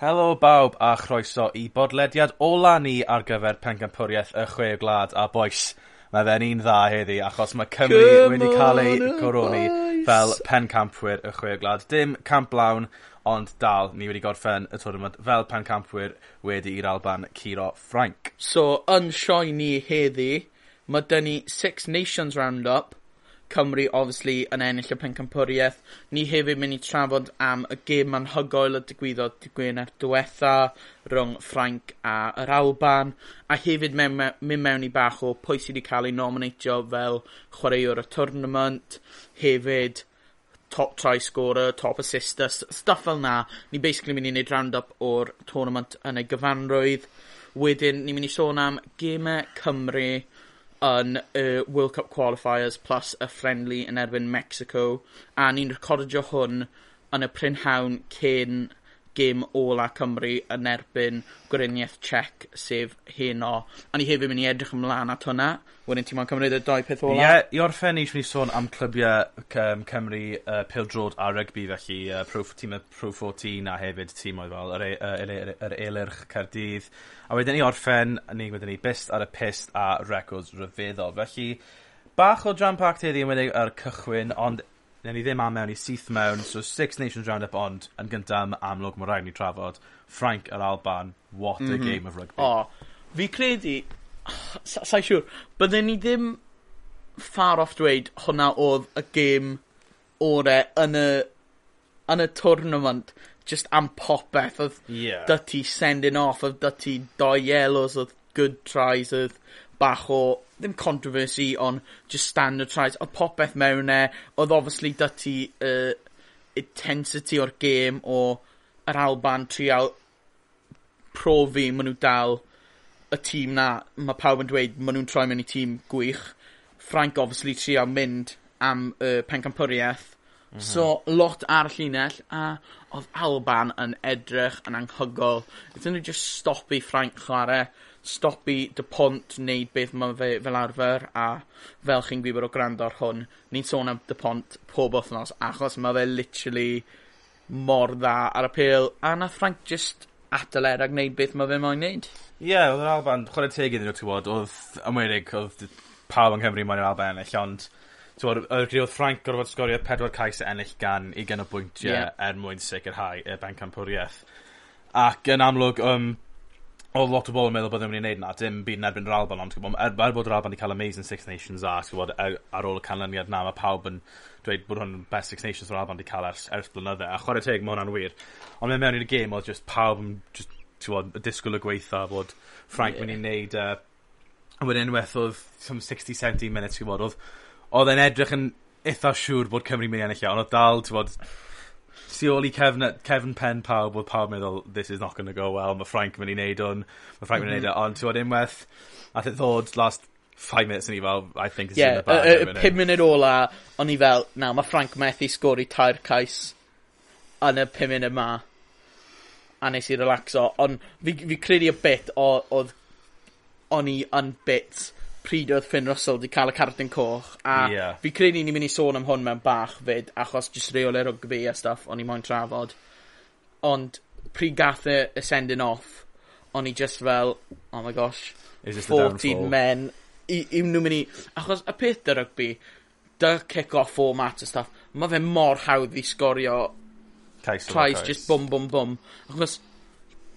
Helo bawb a chroeso i bodlediad ola ni ar gyfer pencampwriaeth y chwe glad a boes. Mae fe'n un dda heddi achos mae Cymru Come wedi cael ei coroni fel pencampwyr y chwe glad. Dim camp lawn, ond dal ni wedi gorffen y tournament fel pencampwyr wedi i'r Alban Ciro Ffrainc. So, yn sioi ni heddi, mae dyn ni Six Nations Roundup Cymru obviously yn ennill y pencampwriaeth. Ni hefyd mynd i trafod am y gêm anhygoel y digwyddodd dy Gwener diwetha rhwng Ffrainc a yr Alban, a hefyd mewn, mewn, mynd mewn i bach o pwy sydd wedi cael ei nominatio fel chwaraewr y tournament. hefyd top try scorer, top assister, stuff fel na. Ni basically mynd i wneud round-up o'r tournament yn ei gyfanrwydd. Wedyn, ni'n mynd i sôn am gemau Cymru, yn y World Cup qualifiers plus y Friendly yn erbyn Mexico. a ni'n recordio hwn yn y prynhawn cyn gêm ola Cymru yn erbyn Gweriniaeth Czech, sef heno. A ni hefyd mynd i edrych ymlaen at hwnna. Wedyn ti'n ma'n cymryd y doi peth ola? Ie, yeah, i orffen ni eisiau ni sôn am clybiau um, Cymru, uh, Pildrod a Rygbi felly, uh, pro, tîm y Pro 14 a hefyd tîm oedd fel yr, e- yr, e- yr, e- yr Eilirch Cardydd. A wedyn ni orffen, ni wedyn ni bist ar y pist a records rhyfeddol. Felly, bach o jam-packed heddi yn wedi ar cychwyn, ond Newn ni ddim am mewn i syth mewn, so Six Nations Roundup, ond yn gyntaf am amlwg mae rhaid ni trafod Frank yr Alban, what mm -hmm. a mhm. game of rugby. O, fi credu, sa'i siwr, byddwn ni ddim far off dweud hwnna oedd y gêm ore yn y, yn y tournament just am popeth oedd yeah. dy ti sending off oedd dy ti doi yellows oedd good tries oedd bach o ddim controversy on' just standard tries. Oedd popeth mewn e. oedd obviously 'dy ti y intensity o'r gêm o yr Alban trial profi maen nhw dal y tîm 'na Mae pawb yn dweud maen nhw'n troi mewn i tîm gwych. Frank obviously trial mynd am uh, pencampwrieth. Mm -hmm. So lot ar y llinell a oedd Alban yn edrych yn anghygol. Ydyn nhw just stopi Frank chwarae stopi dy pont wneud beth mae fe fel arfer a fel chi'n gwybod o gwrando ar hwn ni'n sôn am dy pont pob wythnos achos mae fe literally mor dda ar y pêl a nath Frank just atal e rag wneud beth mae fe moyn wneud. Ie, yeah, oedd yr Alban, chwarae teg iddyn nhw, ti'n bod, oedd Amerig, oedd pawb yng Nghymru moyn yr Alban ennill, ond Tewod, oedd Frank gorfod sgorio pedwar cais ennill gan i gen o bwyntiau yeah. er mwyn sicrhau y bencampwriaeth. Ac yn amlwg, um, o lot o bobl yn meddwl bod ddim wedi wneud na, dim byd yn erbyn yr Alban, ond er, er bod yr Alban wedi cael amazing Six Nations a gwybod, ar, e, ar ôl y canlyniad na, mae pawb yn dweud bod hwn best Six Nations o'r Alban wedi cael ers, ers blynydde, a chwarae teg mae hwnna'n wir. Ond mewn i'r gêm oedd just pawb yn just, gwybod, y disgwyl y gweitha bod Frank yeah. mynd i wneud... Uh, wedyn unwaith oedd 60-70 minutes, gwybod, oedd, oedd e'n edrych yn eitha siŵr bod Cymru mynd i ennill e, iawn, oedd dal, gwybod, tu ôl i Kevin, Kevin Penn pawb oedd pawb meddwl, this is not going to go well, mae Frank yn mynd i wneud hwn, mae Frank yn mynd i mhm. wneud hwn, e. ond ti'n bod unwaith, a e ddod last five minutes yn i fel, I think it's yeah, in the bag. Yeah, y pum munud ola, o'n i fel, na, mae Frank methu sgori tair cais yn y pum munud ma, a nes i relaxo, ond fi, fi credu y bit oedd o'n i yn bit pryd oedd Finn Russell wedi cael y cartyn coch a... yeah. ...fi credu ni'n mynd i sôn am hwn mewn bach 'fyd achos jyst reole rygbi a stuff o'n i moyn trafod ond pryd gath e y sending off o'n i jyst fel oh my gosh Is this fourteen men i, i nhw myn' i achos y peth 'da rygbi dy kick-off format a stuff mae fe mor hawdd i sgorio tries just bum, bum, bum. achos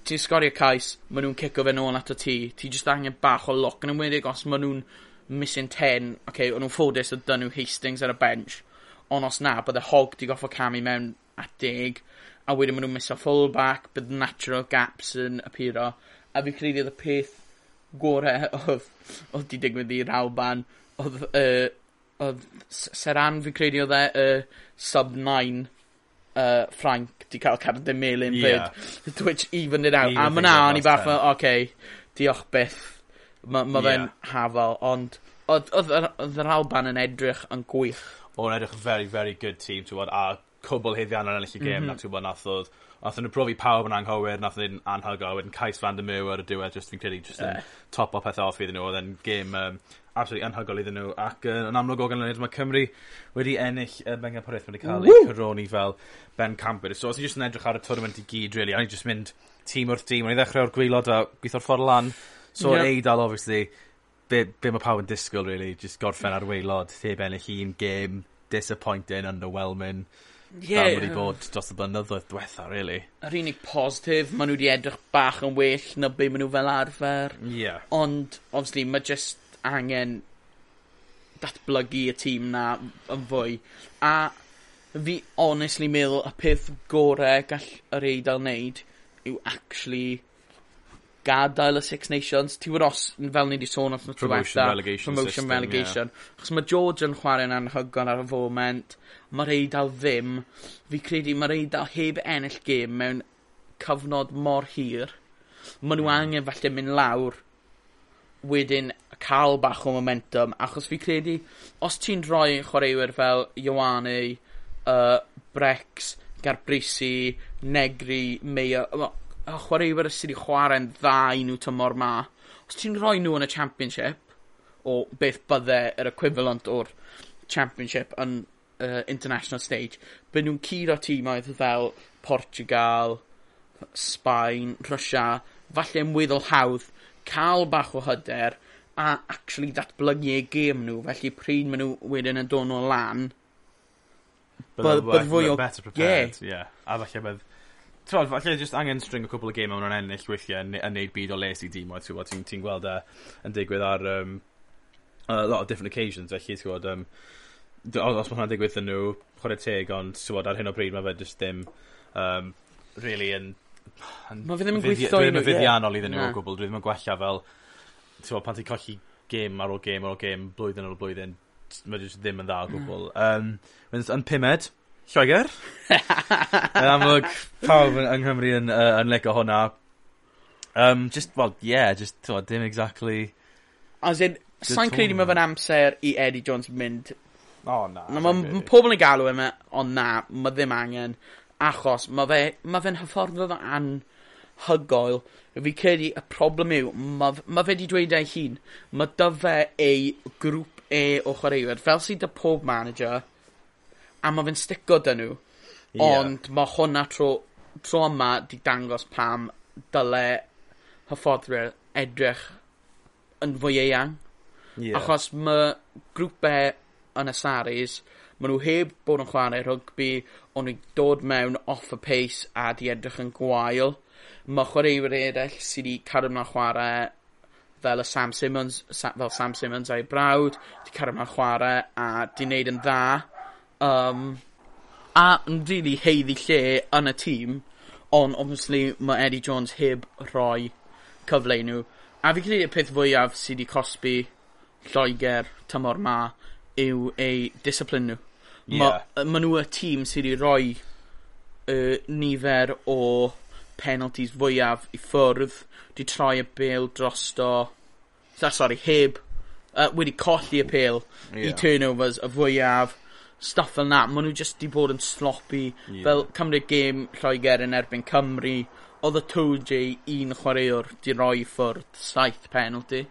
ti'n sgorio cais, ma' nhw'n cico fe nôl at y tŷ. ti jyst angen bach o loc. yn enwedig os ma' nhw'n missing 10, oce o'n nhw'n ffodus o dyn nhw Hastings ar y bench, ond os na, bydde hog 'di goffo camu mewn at deg, a wedyn ma' nhw'n miso full-back, bydd natural gaps yn apuro, a fi credu odd y peth gore oedd, oedd 'di digwydd i'r Alban oedd, uh, oedd Seran, fi credu oedd e uh, sub 9 uh, Frank 'di ca'l carden melyn 'fyd. Ie. Which evened it out. A ma' 'na o'n bach fel oce diolch byth Mae ma' fe'n yeah. hafal ond oedd yr Alban yn edrych yn gwych. O'n edrych very very good team ti'n bod, a cwbl haeddi Annan ennill y gêm mhm. 'na ti'n bod, nath oedd Nathon nhw profi pawb yn anghywir, nath e'n anhygoel. Wedyn Cais van der Mew ar y diwedd just fi'n credu just yn top o pethau off iddyn nhw. Oedd yn gêm um, absolutely anhygoel iddyn nhw. Ac uh, yn amlwg o ganlyniad mae Cymru wedi ennill y uh, Mengaporaeth wedi cael ei coroni fel Ben Camper. So os i jyst yn edrych ar y tournament i gyd, really, o'n i just mynd tîm wrth tîm. O'n i ddechrau o'r gwylod a gweithio'r ffordd lan. So yep. Eidal, obviously, be, be mae pawb yn disgwyl, really, just gorffen ar weilod, heb ennill un game, disappointing, underwhelming. Ie. Yeah. wedi bod dros y blynyddoedd diwetha, really. Yr unig positif, maen nhw wedi edrych bach yn well na be maen nhw fel arfer. Yeah. Ond, obviously, mae just angen datblygu y tîm na yn fwy. A fi honestly meddwl y peth gorau gall yr eidl wneud yw actually gadael y Six Nations. Ti wedi os, fel ni wedi sôn off promotion, relegation promotion system, relegation. Yeah. Chos mae George yn chwarae'n anhygoel ar y foment. Mae'r Eidal ddim. Fi credu mae'r Eidal heb ennill gêm mewn cyfnod mor hir. Mae nhw mm. angen falle mynd lawr wedyn cael bach o momentum achos fi credu os ti'n rhoi chwaraewyr fel Ioane, uh, Brex, Garbrisi, Negri, Meia, well, y chwaraewyr sydd wedi chwarae'n dda i nhw tymor ma, os ti'n rhoi nhw yn y championship, o beth bydde yr equivalent o'r championship yn uh, international stage, byd nhw'n curo tîmoedd fel Portugal, Sbaen, Rwysia, falle yn weddol hawdd, cael bach o hyder, a actually datblygu eu gêm nhw, felly pryd maen nhw wedyn yn dod nhw lan, bydd fwy o... better prepared, yeah. yeah. A falle bydd Tywod, falle jyst angen string o cwbl o gemau mewn ennill weithiau yn, yn neud byd o les i dîm oedd, ti'n ti gweld e yn digwydd ar um, a lot of different occasions, felly, ti'n gwybod, um, os mae hwnna'n digwydd yn nhw, chwarae teg, ond, ti'n gwybod, ar hyn o bryd mae fe just ddim, um, really, yn... Mae fe ddim yn gweithio i nhw, ie. fuddiannol iddyn nhw o gwbl, dwi ddim yn gwella fel, ti'n gwybod, pan ti'n colli gêm ar ôl gêm ar ôl gêm, blwyddyn ar ôl blwyddyn, mae jyst ddim yn dda o gwbl. Mm. Um, yn pumed, Lloegr? yn amlwg, pawb yn yng Nghymru yn, uh, yn lego hwnna. Um, just, well, yeah, just, to, dim exactly... As in, sa'n credu mae fe'n amser i Eddie Jones mynd... O, oh, na. na mae pobl yn galw yma, ond na, mae ddim angen. Achos, mae fe, ma fe'n hyfforddwr anhygoel. Fi credu y problem yw, mae ma fe wedi dweud ei hun, mae dy fe ei grŵp e o chwaraewyr. Fel sydd y pob manager, a mae fe'n stico dyn nhw. Ie. Ond ma' hwnna tro tro yma 'di dangos pam dyle hyfforddwyr edrych yn fwy eang. Yeah. Achos mae grwpau yn y Saris, maen nhw heb bod yn chwarae rygbi, o'n nhw'n dod mewn off y pace a 'di edrych yn gwael. Ma' chwaraewyr eraill sydd 'di cadw mlaen chwarae fel y Sam Simmons, Sa- fel Sam Simmons a'i brawd, 'di cadw mlaen chwarae a 'di wneud yn dda um, a yn rili heiddi lle yn y tîm, ond obviously mae Eddie Jones heb rhoi cyfle i nhw. A fi credu y peth fwyaf sydd wedi cosbi lloegr tymor 'ma yw eu discipline nhw. Ie. Ma' ma' nhw y tîm sydd wedi roi y nifer o penalties fwyaf i ffwrdd, 'di troi y bêl drosto na sorry, heb uh, wedi colli y pêl... Ie. ...i turnovers y fwyaf stuff fel na, maen nhw jyst di bod yn sloppy, yeah. fel cymryd gêm Lloegr yn erbyn Cymru, oedd y 2J un chwaraewr di roi ffwrdd saith penalty.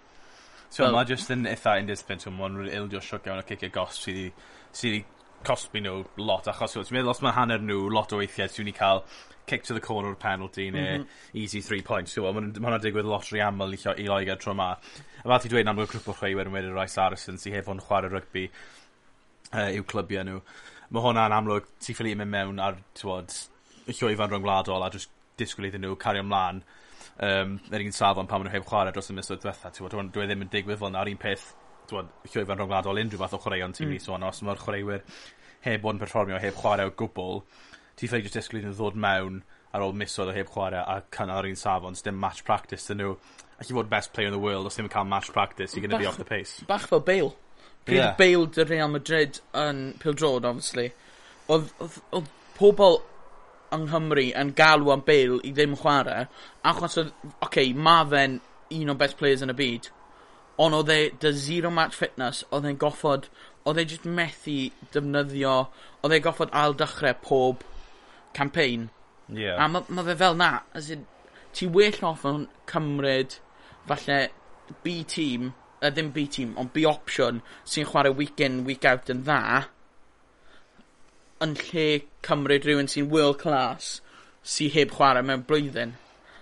So, well, mae jyst yn eitha indiscipline, so mae'n rwy'n ildio siwc iawn o cicio gos sydd wedi cosbi nhw lot, achos ti'n meddwl, os mae hanner nhw lot o weithiau, ti'n ni cael kick to the corner o'r penalty neu mm -hmm. easy three points. So, mae hwnna'n digwydd lot rhy aml i, i Loegr tro yma. A fel ti dweud, amlwg grŵp o chweiwyr yn wedyn Rice Saracen sydd hefo'n chwarae rygbi uh, i'w clybiau nhw. Mae hwnna'n amlwg, ti'n ffili mynd mewn ar tywod, llwyfan rhwngwladol a just disgwyl iddyn nhw cario ymlaen um, yr un safon pan maen nhw heb chwarae dros y misoedd diwetha. Dwi ddim yn digwydd fel na'r un peth llwyfan rhwngwladol unrhyw fath o chwaraeon ti'n mm. ni sôn. Os mae'r chwaraewyr heb bod yn perfformio heb chwarae o gwbl, ti'n ffili jyst disgwyl iddyn nhw ddod mewn ar ôl misoedd o heb chwarae a cynnal ar un safon, dim match practice dyn nhw. Ac i fod best player in the world, os ddim yn cael match practice, you're going to be off the pace. Bach fel Bale pryd yeah. beiled y Real Madrid yn pildrod, obviously, oedd, oedd, oedd pobl yng Nghymru yn galw am Bale i ddim chwarae, achos oedd, oce, okay, ma fe'n un o best players yn y byd, ond oedd e, dy zero match fitness, oedd e'n goffod, oedd e jyst methu defnyddio, oedd e goffod ail dechrau pob campaign. Yeah. A mae ma fe fel na, as in, ti well off yn cymryd, falle, B-team, uh, ddim B team, ond B option sy'n chwarae week in week out yn dda yn lle cymryd rhywun sy'n world class sy'n heb chwarae mewn blwyddyn.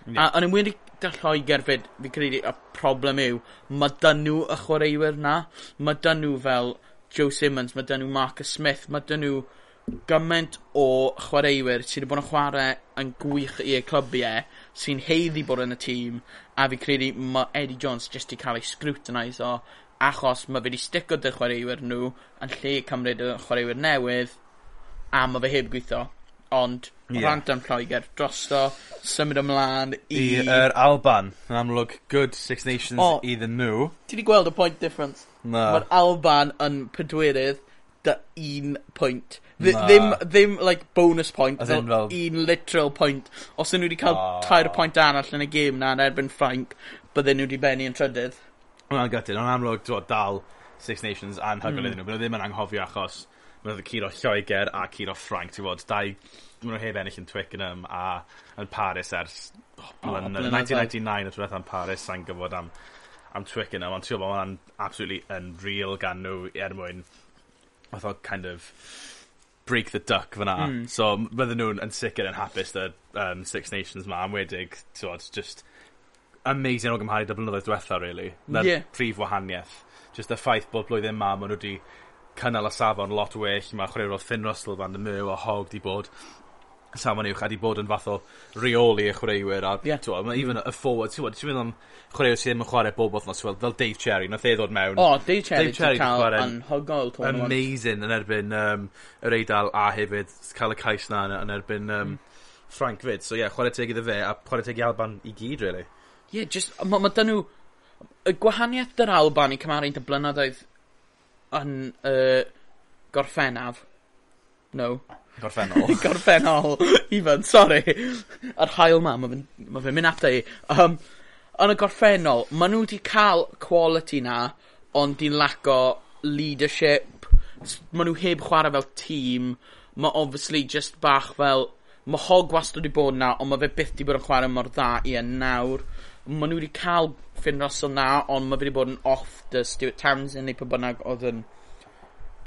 Yeah. A yn ymwneud gyda Lloegr fyd, fi credu y problem yw, mae dyn nhw y chwaraewyr na. Mae dyn nhw fel Joe Simmons, mae dyn nhw Marcus Smith, mae dyn nhw gymaint o chwaraewyr sydd wedi bod yn chwarae yn gwych i'r clybiau sy'n heiddi bod yn y tîm a fi credu mae Eddie Jones jyst i cael ei scrutinise o achos mae fe wedi stico dy chwaraewyr nhw yn lle cymryd y chwaraewyr newydd a mae fe heb gweithio ond... yeah. rant ran am Lloeger drosto symud ymlaen i... I yr Alban yn amlwg good Six Nations o, iddyn nhw. Ti wedi gweld y point difference? Na. Mae'r Alban yn pedwerydd dy un pwynt Ddi- Ddim ddim like bonus point As fel un literal point. Os 'dyn nhw wedi cael oh. ...tair point arall yn y gêm 'na yn erbyn Ffrainc bydden nhw wedi benni yn trydydd. Ma' hwnna'n Ond amlwg t'wod dal Six Nations anhygol iddyn nhw. Bydden nhw ddim yn anghofio achos mae'n nhw 'di curo Lloegr a curo Ffrainc bod, dau ma' nhw heb ennill yn Twickenham a yn Paris ers oh, blynydde. blynydde. 1999 y diwethaf yn Paris, sa'n gyfod am, am Twickenham, ond ti'n bod, mae'n hwnna'n absolutely unreal gan nhw er mwyn, oedd o kind of break the duck fyna. Mm. So, bydden nhw'n yn sicr yn hapus y um, Six Nations ma, am amwedig, tywod, just amazing o gymharu dy blynyddoedd diwetha, really. Na'r yeah. prif wahaniaeth. Just y ffaith bod blwyddyn ma, maen nhw wedi cynnal y safon lot well. Mae chwaraerodd Finn Russell fan y myw a hog di bod safon uwch a di bod yn fath o reoli y chwaraewyr a yeah. twa, mae even y forward ti'n ti'n meddwl am chwaraewyr sydd ddim yn chwarae bob othnos fel, fel Dave Cherry nath e ddod mewn. O oh, Dave Cherry, Dave Cherry cael anhygol amazing yn erbyn um, yr Eidal a hefyd cael y cais na yn erbyn um, mm. Frank fyd. So ie yeah, chwarae teg iddo fe a chwarae teg i Alban i gyd really. Ie yeah, just mae ma dyn nhw y gwahaniaeth dy'r Alban i cymaru'n dy blynyddoedd yn uh, gorffennaf? No. Gorffennol. Gorffennol. Ifan, sori. Yr hael ma, mae fe'n ma fe mynd ata i. Um, yn y gorffennol, maen nhw wedi cael quality na, ond di'n laco leadership. Maen nhw heb chwarae fel tîm. Mae obviously just bach fel... Mae hog wastad wedi bod na, ond mae fe byth wedi bod yn chwarae mor dda i yn nawr. Maen nhw wedi cael Finn Russell na, ond mae fe wedi bod yn off the Stuart Townsend neu pwy bynnag oedd yn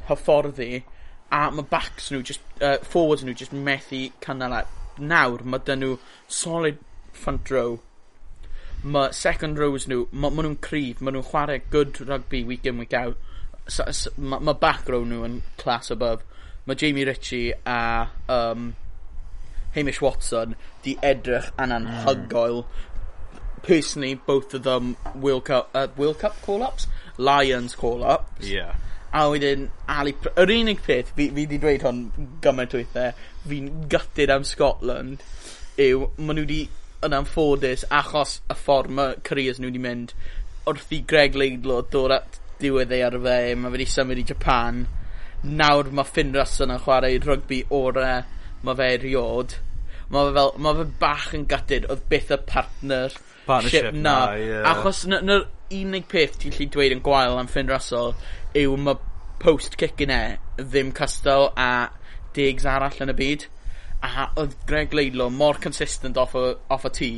hyfforddi a mae backs nhw just, uh, forwards nhw just methu cynnal a nawr Mae 'dyn nhw solid front row Mae second rows nhw mae ma' nhw'n cryf mae nhw'n chwarae good rugby week in week out so so mae ma' back row nhw yn class above Mae Jamie Ritchie a um, Hamish Watson 'di edrych yn anhygoel. Personally both of them World Cup uh, World Cup call ups? Lions call ups. Yeah. A wedyn Ali... Yr unig peth, fi, fi di dweud hwn gymaint o weithiau, fi'n gutted am Scotland, yw maen nhw wedi yn anffodus achos y ffordd mae careers nhw wedi mynd wrth i Greg Leidlo dod at diwedd ei ar fe, mae wedi symud i Japan, nawr mae Finn Russell yn chwarae rygbi orau, mae fe eriod, mae fe, fel, mae fe bach yn gutted, oedd byth y partner partnership na. na yeah. Achos na'r unig peth ti'n lli dweud yn gwael am Finn Russell yw mae post kick in e ddim castel a digs arall yn y byd a oedd Greg Leidlo mor consistent off o, off o tŷ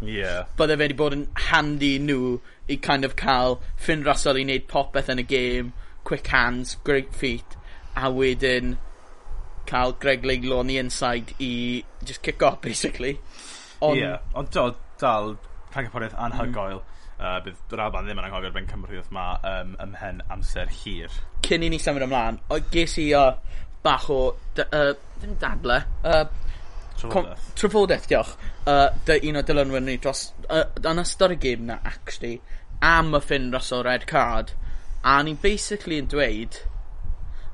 yeah. bydde fe wedi bod yn handy nhw i kind of cael Finn Russell i wneud popeth yn y game quick hands, great feet a wedyn cael Greg Leidlo on the inside i just kick off basically on... yeah, ond dal, dal rhagfaredd anhygoel mm. Uh, bydd Brabant ddim yn anghofio'r ben Cymru wrth ma um, ymhen amser hir. Cyn i ni symud ymlaen, o, ges i uh, bach o, uh, ddim dadle, uh, Trafodaeth. Trafodaeth, diolch. Uh, dy un o dylunwyr ni dros, uh, yn ystod y gêm na, actually, am y ffyn Russell Red Card, a ni'n basically yn dweud,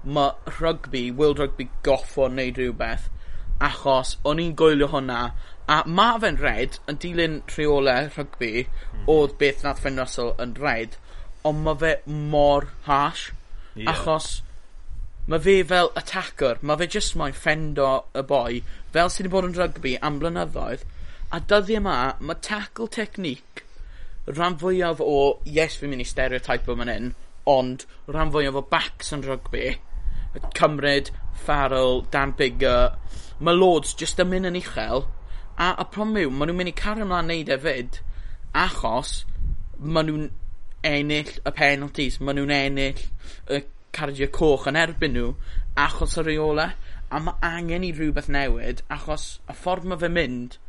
mae rugby, World Rugby goffo wneud rhywbeth, achos o'n i'n gwylio hwnna A ma' fe'n red yn dilyn rheole rhygbi mm. oedd beth nath Finn Russell yn red ond ma' fe mor harsh. yeah. Achos mae fe fel attacker mae fe jyst moyn ffendo y boi fel sy 'di bod yn rygbi am blynyddoedd a dyddie yma mae tackle technique rhan fwyaf o yes fi'n mynd i stereoteipio man hyn ond rhan fwyaf o backs yn rygbi cymryd, Farrell, Dan Bigger mae Lords jyst yn mynd yn uchel A y problem yw, maen nhw'n mynd i cario ymlaen neud e fyd, achos maen nhw'n ennill y penalties, maen nhw'n ennill y cardio coch yn erbyn nhw, achos y reola, a mae angen i rhywbeth newid, achos y ffordd mae fe mynd,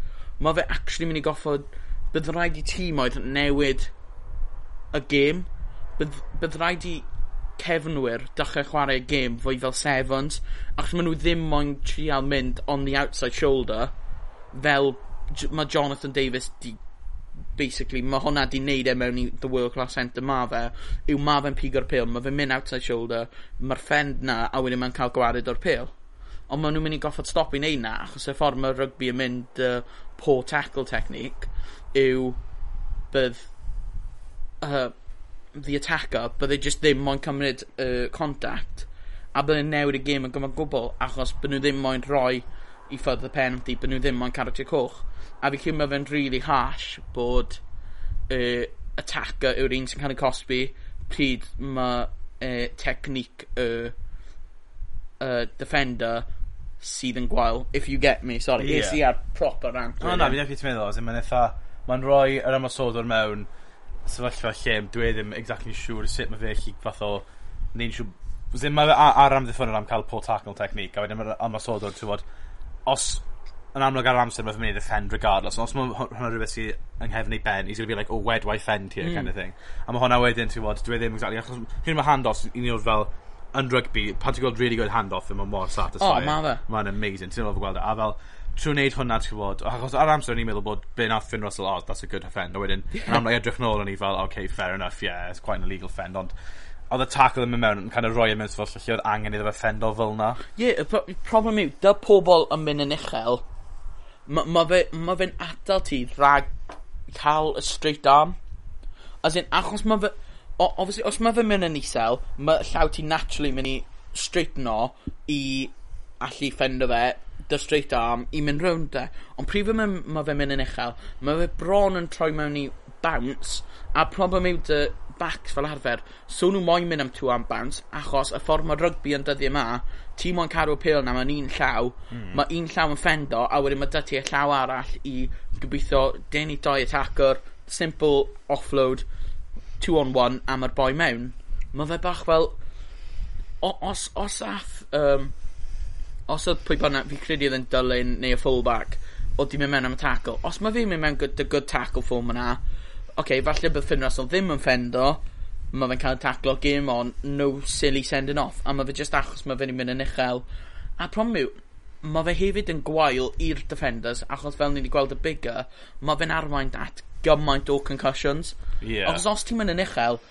mae fe actually mynd i goffod, bydd rhaid i tîm oedd newid y gêm, bydd, bydd rhaid i cefnwyr dechrau chwarae y gêm fwy fel sevens, achos maen nhw ddim moyn trial mynd on the outside shoulder, fel mae Jonathan Davis di basically mae hwnna 'di neud e mewn i the world class centre ma' fe yw ma' fe'n pigo'r pil, mae fe'n mynd outside shoulder mae'r ffend 'na a wedyn mae'n cael gwared o'r pil. Ond maen nhw'n mynd i goffod stopio neud 'na achos y ffordd mae rygbi yn mynd uh, poor tackle technique yw bydd uh, the attacker bydde just ddim moyn cymryd uh, contact a bydde'n newid y gêm yn gyfan gwbl achos by' nhw ddim moyn rhoi i ffwrdd y penalty, bod nhw ddim ond cardiau coch. A fi credu mae fe'n really harsh bod uh, attacker yw'r un sy'n cael ei cosbi pryd mae uh, technique y, uh, defender sydd yn gwael, if you get me, sorry, yeah. es i ar proper rant. No, na, fi'n eithaf ti'n meddwl, mae'n eitha, mae'n rhoi yr ymwysodwr mewn sefyllfa lle, dwi e ddim exactly siŵr sut mae fe chi fath o, neu'n siŵr, ddim mae ar amddiffyn am cael poor tackle technique, a wedyn mae'r amasodwr, ti'n bod, os yn amlwg ar amser mae'n mynd i defend regardless. Os mae hwnna rhywbeth sydd yng nghefn ei ben, he's going to be like, oh, where do I fend here, mm. kind of thing. A mae hwnna wedyn, ti'n bod, dwi ddim exactly, achos hyn mae handos, un o'r fel, yn rugby, pan ti'n gweld really good handoff, mae mor satisfying. Oh, mae fe. Mae'n amazing, ti'n gweld gweld A fel, trwy wneud hwnna, ti'n gwybod, achos ar amser o'n i'n meddwl bod be nath Finn Russell, oh, that's a good offend, a wedyn, yn amlwg edrych nôl o'n i fel, okay, fair enough, yeah, it's quite an illegal fend ond oedd y tackle yn mynd mewn yn kind of roi e yn mynd sefyllfa lle oedd angen iddo fe ffendo fel 'na. Ie yeah, y problem yw 'da pobl yn mynd yn uchel mae ma' fe'n ma' fe atal ti rhag cael y straight arm. As in achos mae fe o- obviously os mae fe'n mynd yn isel mae llaw ti naturally mynd i straightno i allu ffendo fe 'da straight arm i mynd rownd e. Ond prif fe myn' ma' fe'n mynd yn uchel mae fe bron yn troi mewn i bounce a problem yw dy backs fel arfer, so nhw moyn mynd am two arm bounce, achos y ffordd mae rygbi yn dyddiau yma, ti moyn cadw pil na mae'n un llaw, mm. mae un llaw yn ffendo, a wedyn mae dyti y llaw arall i gobeithio denu doi attacker, simple offload, two on one, a mae'r boi mewn. Mae fe bach fel, os, os ath, um, os oedd pwy bynnag, fi credu oedd yn dylun neu y fullback, oedd di mynd mewn am y tackle. Os mae fi'n mynd mewn good, the good tackle form yna, okay, falle bydd Finn Russell ddim yn ffendo, mae fe'n cael taclo game on, no silly sending off, a mae fe just achos mae fe'n mynd yn uchel. A problem yw, mae fe hefyd yn gwael i'r defenders, achos fel ni wedi gweld y bigger, mae fe'n arwain at gymaint o concussions. Yeah. Achos os ti'n mynd yn uchel,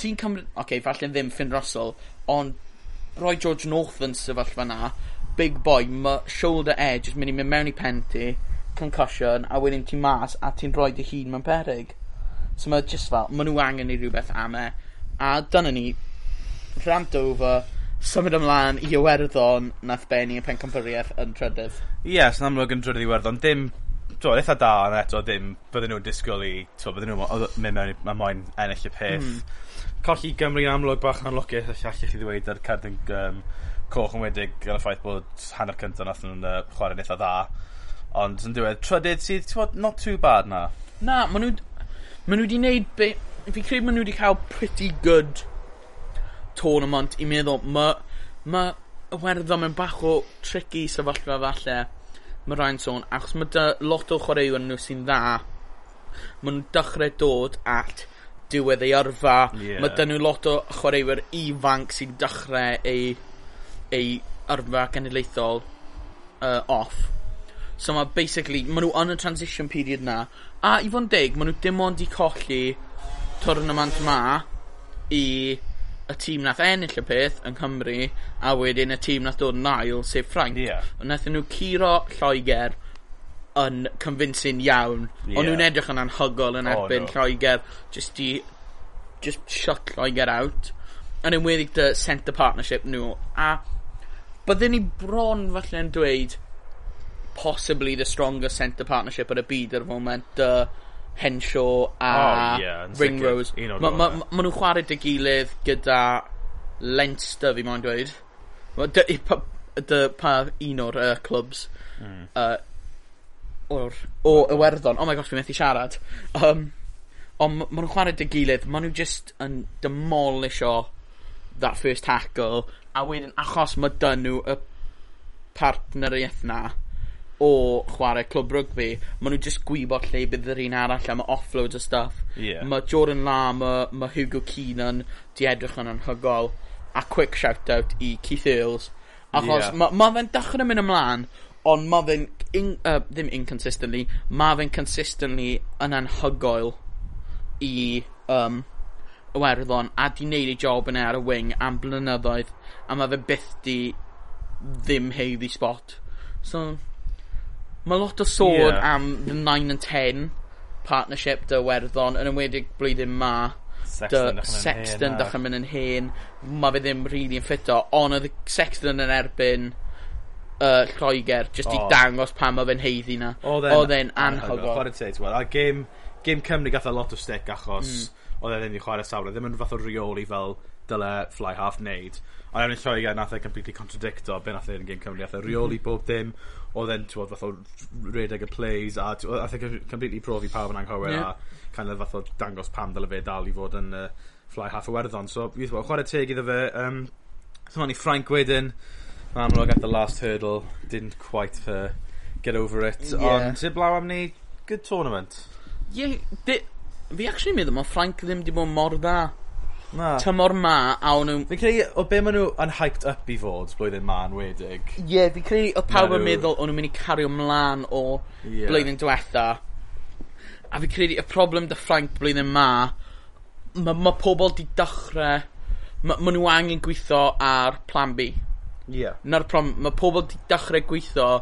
ti'n cymryd... Oce, okay, falle ddim Finn Russell, ond roi George North yn sefyllfa na, big boy, mae shoulder edge yn mynd i mynd mewn i penti, concussion, a wedyn ti'n mas, a ti'n rhoi dy hun mewn perig. So mae just fel, maen nhw angen i rhywbeth am e. A dyna ni, rant over, symud ymlaen i Iwerddon nath Benny y pencampwriaeth yn trydydd. Ie, yes, yn amlwg yn trydydd Iwerddon. Dim, to, eitha da ond eto, ddim bydden nhw'n disgwyl i, to, bydden nhw'n mynd mewn, mae moyn ennill y peth. Mm. Colli Gymru yn amlwg bach yn lwcus, allech chi ddweud ar cardyn um, coch yn wedig gan y ffaith bod hanner cyntaf nath nhw'n uh, chwarae'n eitha dda. Ond yn diwedd, trydydd sydd, ti'n not too bad na. Na, maen nhw, Ma' nhw wedi neud be... Fi credu ma' nhw wedi cael pretty good tournament i meddwl ma' ma' Iwerddon mewn bach o tricky sefyllfa falle Mae rhaid sôn achos mae 'da lot o chwaraewyr nhw sy'n dda ma' nhw'n dechrau dod at diwedd ei yrfa. Yeah. Mae dyn nhw lot o chwaraewyr ifanc sy'n dechrau ei, ei yrfa genedlaethol uh, off. So mae basically ma' nhw yn y transition period 'na A i fod yn deg, maen nhw dim ond i colli tournament ma i y tîm nath ennill y peth yng Nghymru a wedyn y tîm nath dod yn ail sef Ffrainc. Yeah. Ond nathon nhw curo Lloegr yn convincing iawn. Yeah. Ond nhw'n edrych yn anhygol yn erbyn oh, no. Lloegr just i just shut Lloegr out. Yn enwedig dy centre partnership nhw. A byddwn ni bron falle yn dweud possibly the strongest centre partnership yn y byd ar y moment. Uh, Henshaw a oh, yeah, Ringrose. Ma, ma, ma, ma nhw'n chwarae dy gilydd gyda Leinster fi moyn dweud. Dy, pa, dy, pa un o'r uh, clubs mm. uh, o'r, o Iwerddon. Oh my gosh, fi methu siarad. Um, ond ma ma nhw'n chwarae dy gilydd, ma nhw just yn demolisho that first tackle a wedyn achos mae dyn nhw y partneriaeth na o chwarae clwb rygbi, maen nhw just gwybod lle bydd yr un arall am offload o stuff. Yeah. Mae Jordan Lama, mae Hugo Keenan, di edrych yn anhygol, a quick shout-out i Keith Earls. Achos yeah. mae ma fe'n dechrau mynd ymlaen, ond mae fe'n, in, uh, ddim inconsistently, mae fe'n consistently yn anhygoel i um, Iwerddon a di wneud ei job yna e ar y wing am blynyddoedd a mae fe byth di ddim heiddi spot. So, Mae lot o sôn yeah. am the 9 and 10 partnership dy werddon yn ymwedig blwyddyn ma Sexton, Sexton dechrau mynd yn hen mae fe ddim really yn ffito ond oedd Sexton yn erbyn uh, Lloegr just oh. i dangos pan mae fe'n heiddi na oedd e'n anhygoel a game, game Cymru gath a lot o stick achos mm. oedd e ddim i chwarae sawr ddim yn fath o reoli fel dyle fly half wneud ond e'n Lloegr nath e completely contradicto be nath e yn game Cymru nath e reoli mm. bob dim oedd e'n, ti'n fath o redeg y plays, a oedd e'n completely profi pawb yn anghywir, yeah. a kind of fath o dangos pam dyle fe dal i fod yn uh, fly half a werddon. So, fi'n fath, chwarae teg iddo fe, um, so ni Frank wedyn, amlwg at the last hurdle, didn't quite uh, get over it, yeah. ond sy'n blaw am ni, good tournament. Ie, di, fi actually meddwl mae Frank ddim di bod mor dda Na. tymor ma a o'n nhw... Fi'n credu, o be maen nhw yn hyped up i fod blwyddyn ma yn wedig. Ie, yeah, fi'n credu o pawb yn nhw- meddwl o'n nhw'n mynd i cario mlaen o Ie. blwyddyn diwetha. A fi'n credu y problem dy Ffrainc blwyddyn ma, mae ma pobl di dechrau, mae ma nhw angen gweithio ar plan B. Ie. Na'r prom, mae pobl di dechrau gweithio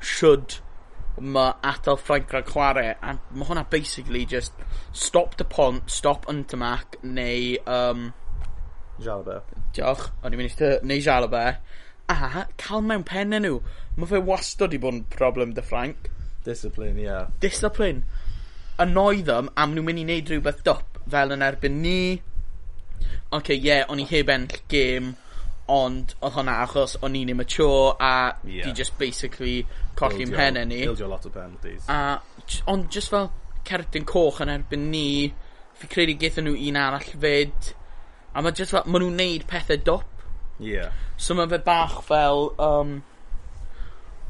should ma atal Frank rhag chwarae a mae hwnna basically just stop the pont stop Untermac neu um, Jalaba diolch o'n i'n mynd i dy neu Jalaba a cael mewn penne nhw mae fe wastod i bod yn problem dy Frank. Discipline ie. Yeah. discipline. Annoy them am nhw'n mynd i wneud rhywbeth dop fel yn erbyn ni. Oce, okay, ie, yeah, o'n i heb enll game ond oedd hwnna achos o'n i'n immature a yeah. di just basically colli pennau ni. Ildio lot o penalties. A, ond just fel cerdyn coch yn erbyn ni, fi credu geithon nhw un arall fyd. A mae just fel, maen nhw'n neud pethau dop. Yeah. So mae fe bach fel, um,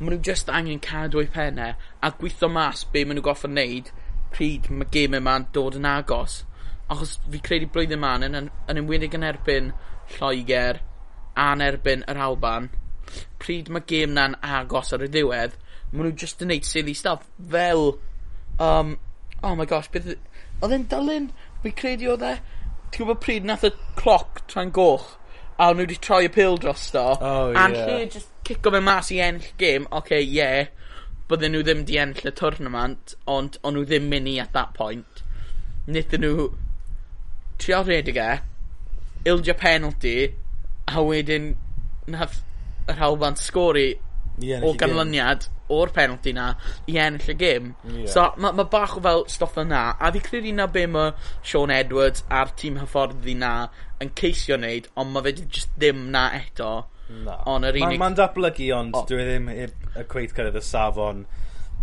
maen nhw just angen cadw eu pennau a gweithio mas be maen nhw goffod neud pryd mae game yma'n dod yn agos. Achos fi credu blwyddyn ma'n yn, yn, yn enwedig yn erbyn Lloegr a'n erbyn yr Alban pryd mae gêm na'n agos ar y diwedd, maen nhw just yn neud silly stuff fel, um, oh my gosh, beth... Oedd e'n dylun, fi credu oedd e, ti'n gwybod pryd nath y cloc tra'n goch, a nhw wedi troi y pil dros do, oh, a'n yeah. lle just cico fe mas i ennill gêm, oce, okay, yeah, bydden nhw ddim di ennill y tournament, ond o'n nhw ddim mynd i at that point. Nid nhw trio redig e, ildio penalty, a wedyn nath yr hawlfan sgori yeah, o ganlyniad o'r penalty na i ennill y gym. Yeah. So mae ma bach o fel stoff yna, a fi credu na be mae Sean Edwards a'r tîm hyfforddi na yn ceisio wneud, ond mae fe just ddim na eto. Na. On yr unig... Mae'n ma, datblygu, ond oh. dwi e ddim y cweith cyrraedd y safon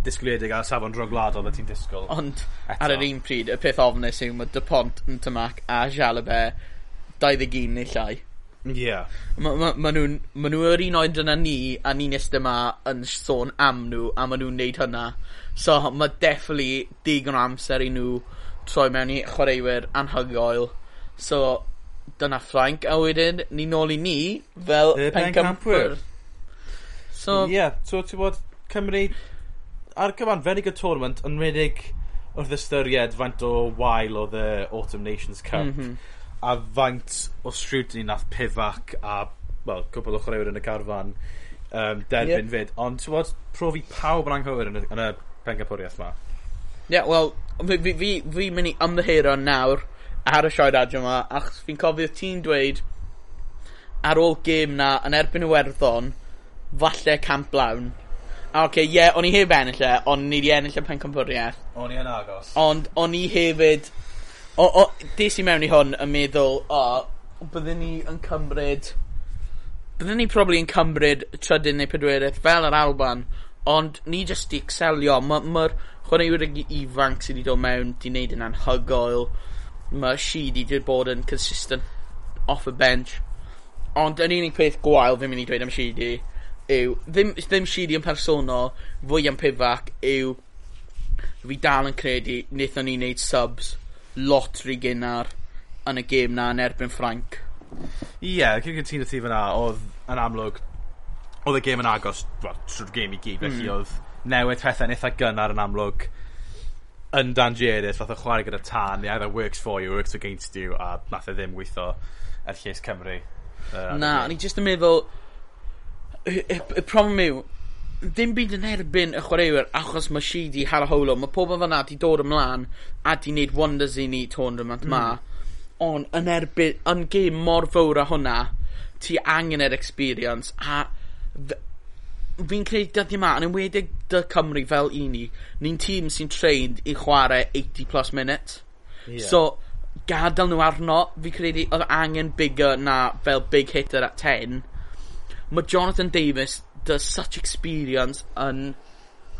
disgwyliedig a'r safon drogladol y ti'n disgwyl. Ond eto. ar yr un pryd, y peth ofnus yw mae Dupont yn tymac a Jalabert 21 neu llai. Ie. Ma' ma' ma' nhw'n ma' nhw yr un oed yna ni a ni'n iste yma yn sôn am nhw a ma' nhw'n neud hynna. So ma' definitely digon o amser i nhw troi mewn i chwaraewyr anhygoel. So dyna Frank, a wedyn ni nôl i ni fel y pencampwyr. So Ie, so ti bod Cymru ar gyfanfeddig y tournament yn redig wrth ystyried faint o wael oedd y Autumn Nations Cup. Mm -hmm a faint o scrutiny nath pifac a well, cwbl o chwaraewyr yn y carfan um, derbyn yep. fyd. Ond ti'n bod, profi pawb yn anghywir yn y, yn y pengypwriaeth ma? Ie, yeah, wel, fi, fi, fi, fi mynd i ymddiheuro nawr ar y sioed adio yma, achos fi'n cofio ti'n dweud ar ôl gêm na yn erbyn y werddon, falle camp blawn. A oce, okay, ie, yeah, o'n i heb ennill e, ond ni wedi ennill y pencampwriaeth. O'n i yn agos. Ond o'n i hefyd O, o, des i mewn i hwn yn meddwl, o, byddwn ni yn cymryd... Byddwn ni probably yn cymryd trydydd neu pedwerydd fel yr Alban, ond ni jyst i excelio. Mae'r ma, ma chwaraewyr ifanc sydd wedi dod mewn wedi wneud yn anhygoel. Mae she wedi bod yn consistent off y bench. Ond yn unig peth gwael fi'n mynd i dweud am Sheedy yw, ddim, ddim Sheedy yn personol, fwy am pifac, yw fi dal yn credu wnaethon ni wneud subs lot rhy gynnar yn y gêm na yn erbyn Ffranc. Ie, yeah, cyn cytuno ti fyna, oedd yn amlwg, oedd y gêm yn agos, wel, trwy'r gêm i gyd, felly mm. oedd newid pethau'n eitha gynnar yn amlwg yn Dan dangerous, fath o chwarae gyda tan, the either works for you, works against you, a nath e ddim weithio er lles Cymru. Uh, Na, o'n i jyst yn meddwl, y, y, y problem yw, ddim byd yn erbyn y chwaraewyr achos mae si di haraholo. Mae pob yn fanna di dod ymlaen a di wneud wonders i ni tournament mm. ma. Ond yn erbyn, yn gêm mor fawr a hwnna, ti angen yr experience a fi'n credu dyddi yma, yn enwedig dy Cymru fel i ni, ni'n tîm sy'n trained i chwarae 80 plus minutes. Yeah. So, gadael nhw arno, fi'n credu oedd angen bigger na fel big hitter at 10. Mae Jonathan Davis does such experience yn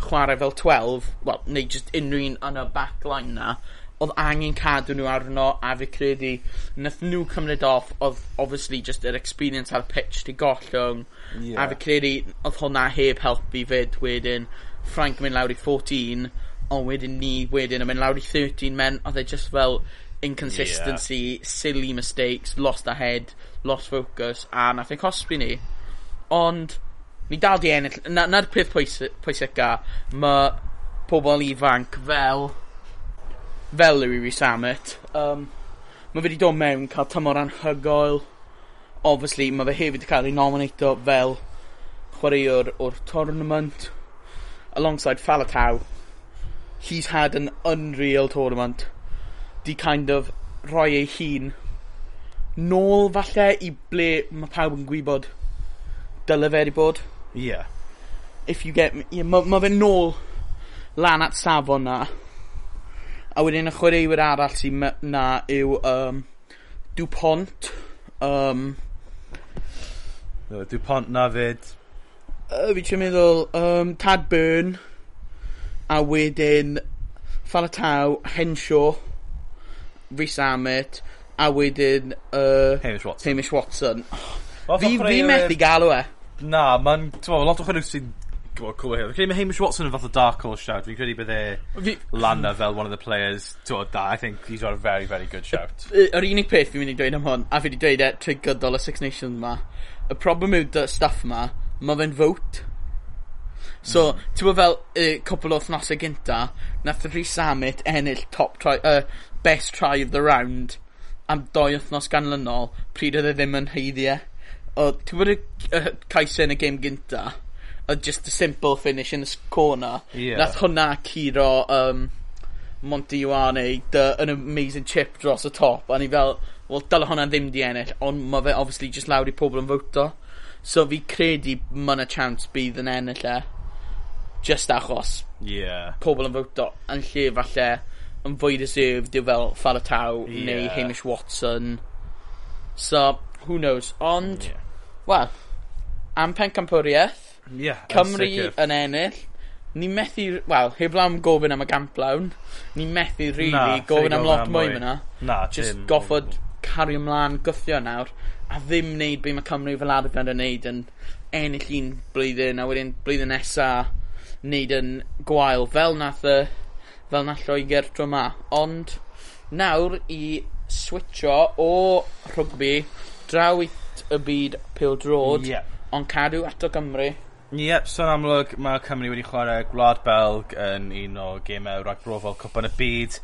chwarae fel 12, well, neu just unrhyw un yn y backline na, oedd angen cadw nhw arno a fi credu nath nhw cymryd off oedd obviously just yr experience ar pitch di gollwng yeah. a fi credu oedd hwnna heb helpu fyd wedyn Frank yn mynd lawr i 14 ond wedyn ni wedyn yn mynd lawr i 13 men oedd e just fel inconsistency yeah. silly mistakes lost ahead lost focus a nath e cosbi ni ond Ni dal di ennill. 'Na'r na, peth pwysica. Ma' pobl ifanc fel fel Louis Rhys Amet. um, mae fe wedi dod mewn cael tymor anhygoel obviously mae fe hefyd 'di ca'l ei nominato fel chwaraewr o'r tournament alongside Falatau. he's had an unreal tournament 'di kind of rhoi ei hun nôl falle i ble mae pawb yn gwybod dyle fe wedi bod Yeah. If you get... Yeah, mae ma fe nôl lan at safon na. A wedyn y chwaraewyr arall sy'n na yw um, Dupont. Um, no, Dupont na fyd. Uh, fi ti'n meddwl um, Tad Byrne. A wedyn Falatau, Henshaw, Rhys Amet. A wedyn... Uh, Hamish Watson. Hamish Watson. Oh. Fi, fi methu galw e. Na, mae'n, ti'n lot o chwaraew sy'n gwybod clywed hyn. Fi'n credu mae Hamish Watson yn fath o dark horse shout. Fi'n credu bydd e Lana fel one of the players. Ti'n da, I think he's got a very, very good shout. Yr unig peth fi'n mynd i dweud am hwn, a fi wedi dweud e trwy gydol y Six Nations ma, y problem yw dy staff ma, mae fe'n vote. So, mm. ti'n bod fel y uh, cwpl o thnosau gynta, nath y Rhys Amit ennill top try, uh, best try of the round am doi wythnos ganlynol, pryd oedd e ddim yn heiddiau. E ti'n t'mod y y coese yn y game gynta odd just a simple finish in the corner. Yeah. Nath hwnna curo um, Monty Iwane the, an amazing chip dros y top a ni fel wel dyle hwnna ddim 'di ennill ond mae fe obviously just lawr i pobl yn fowto. So fi credu mae'n a chance bydd yn ennill e Just achos Yeah. Pobl yn fowto yn lle falle yn fwy deserved yw fel Falatau neu Hamish Watson. So who knows ond... Yeah. Wel, am pencampwriaeth, yeah, Cymru yn ennill, ni methu, wel, heb lawn gofyn am y gamplawn, ni methu rili really, gofyn am lot mwy myna. Na, Just dim. goffod cario ymlaen gythio nawr, a ddim wneud be mae Cymru fel arfer yn wneud yn ennill un blwyddyn, a wedyn blwyddyn nesa wneud yn gwael, fel nath y, fel nath Lloegr tro yma. Ond nawr i switcho o rhwgbi draw i y byd pil drod, yeah. ond cadw ato Gymru. Ie, yep, so yn amlwg mae Cymru wedi chwarae Gwlad Belg yn un o gemau ragbrofol Cwpan y Byd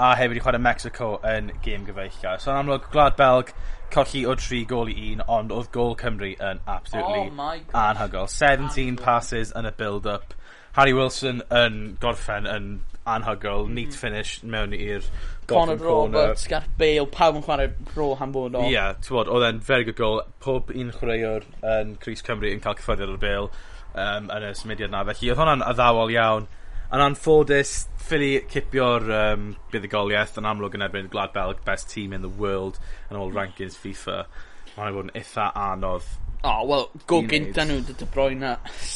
a hefyd wedi chwarae Mexico yn gêm gyfeillio. So yn amlwg Gwlad Belg colli o 3 gol i 1 ond oedd gol Cymru yn absolutely oh anhygol. 17 passes yn y build-up. Harry Wilson yn gorffen yn anhygol, mm -hmm. neat finish mewn i'r Conor Roberts, Gareth Bale, pawb yn chwarae ro hanfodol. Ie, yeah, ti'n bod, oedd e'n very good goal. Pob un chwaraewr yn Cris Cymru yn cael cyffredin o'r Bale um, yn y symudiad na. Felly, oedd hwnna'n addawol iawn. Yn anffodus, ffili cipio'r um, buddigoliaeth yn amlwg yn erbyn Glad Belg, best team in the world yn ôl rankings FIFA. Mae'n bod yn eitha anodd O, oh, wel, go gynta nhw, dy dy broi na.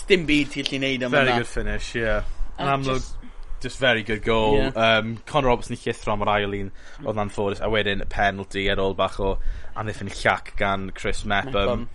Dim byd ti'n lli neud am Very yna. good finish, ie. Yeah. Yn amlwg, just just very good goal. Yeah. Um, Conor Robertson i llithro am yr ail un oedd na'n ffwrdd. A wedyn penalty ar ôl bach o amddiffyn llac gan Chris Mepham. Um, Mepham. Um.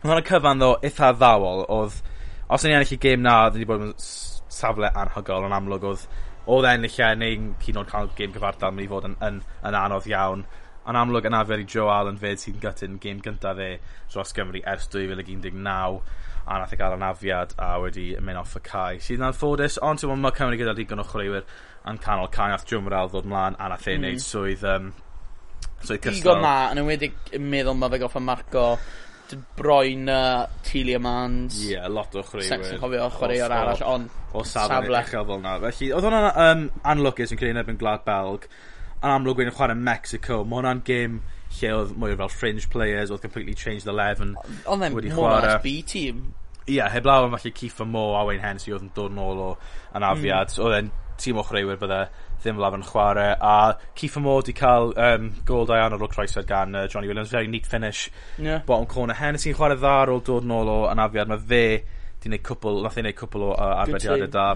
Oedd hwnna'n cyfan ddo eitha ddawol. Oedd, os yn i ennill i gêm na, oedd wedi bod yn safle anhygol yn amlwg. Oedd, oedd ennill e, neu'n cyn o'n cael gêm cyfartal, mynd i fod yn, yn, yn anodd iawn. Yn amlwg yn afer i Joe Allen fed sy'n gytyn gêm gyntaf e dros Gymru ers 2019 a nath e gael anafiad a wedi mynd off y cae. Sydd yn anffodus, ond ti'n mae Cymru gyda digon o chwaraewyr yn canol cae, nath Joe Morel ddod mlaen a nath e mm. wneud swydd... Um, swydd cystal. Digon ma, yn ymwedig yn meddwl mae fe goffa marco broen uh, Telia Mans. Ie, yeah, lot o chwaraewyr. sex yn cofio chwaraewr arall, ond o safle. safle. Uchel fel na. Felly, oedd hwnna'n um, anlwcus yn creu yn erbyn Glad Belg. Yn amlwg wedi'n chwarae Mexico. Mae hwnna'n gêm... Game lle oedd mwy fel fringe players, oedd completely changed the eleven. Oedd e'n mor B team. Ie, yeah, heblaw am falle Keith Mo a Wayne Hennessy oedd yn dod nôl o anafiad. Mm. Oedd e'n tîm o chreuwyr bydde ddim laf yn chwarae. A Keith Mo wedi cael um, gol da iawn ar ôl croesad gan uh, Johnny Williams. Very neat finish. Yeah. Bottom corner. Hennessy'n chwarae dda ar ôl dod nôl o anafiad. Mae fe di wneud cwpl, nath ei wneud cwpl o uh, arbediadau da.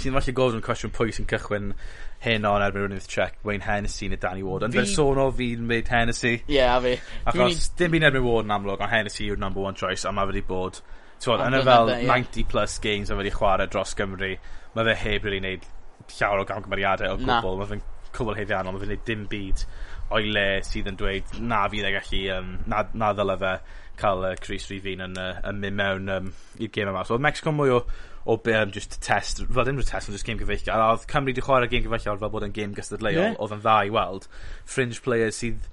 Sy'n falle gofyn yn cwestiwn pwy sy'n cychwyn hyn o'n erbyn rhywun check Wayne Hennessy neu Danny Ward. Yn fi... bersonol fi'n meid Hennessy. Ie, yeah, a fi. Achos dim byd erbyn Ward yn amlwg, ond Hennessy yw'r number one choice, a mae wedi bod Twod, yn y fel 90 plus games a wedi chwarae dros Gymru, mae fe heb really wneud llawer o gamgymeriadau o gwbl. Mae fe'n cwbl heiddiannol, mae fe'n gwneud dim byd o'i le sydd yn dweud na fydd e gallu, um, na, na ddyle fe cael uh, Chris Rufin yn, uh, yn mynd mewn um, i'r game yma. So oedd Mexico mwy o o be am just test, fel dim test, ond just game gyfeillgar. A oedd Cymru wedi chwarae game gyfeillgar fel bod yn game gystadleuol, yeah. oedd yn dda i weld. Fringe players sydd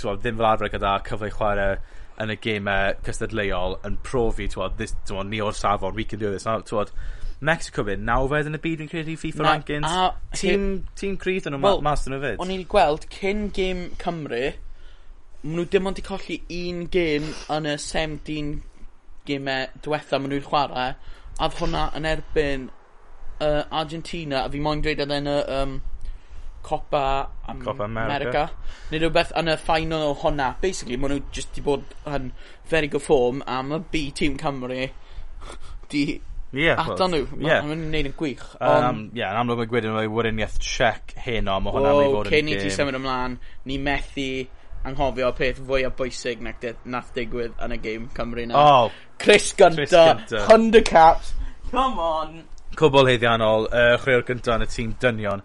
twa, ddim fel arfer gyda cyfle i chwarae yn y gemau cystadleuol yn profi, twa, this, twa, ni o'r safon, we can do this. Twa, Mexico fi, nawfed yn y byd yn credu FIFA Na, rankings. A, tîm, tîm Creed yn nhw well, mas yn y fyd. O'n i'n gweld, cyn game Cymru, maen nhw dim ond i colli un game yn y 17 game diwetha maen nhw'n chwarae a oedd hwnna yn erbyn uh, Argentina a fi moyn dweud oedd yn y um, Copa, um, Copa America. America. Neu rhywbeth yn y final o hwnna. Basically, maen nhw just di bod yn very good form a mae B Team Cymru di yeah, atan nhw. Mae'n yeah. neud yn gwych. Ie, um, yeah, yn amlwg mae gwedyn nhw i wyriniaeth check heno, mae hwnna'n mynd i fod yn gym. Cyn i ti symud ymlaen, ni methu anghofio peth fwyaf bwysig nac di nath digwydd yn y gêm Cymru na. Oh. Chris Gunter, Chris Gunter. Thundercaps, come on! Cwbl heiddiannol, uh, chwrio'r gyntaf yn y tîm dynion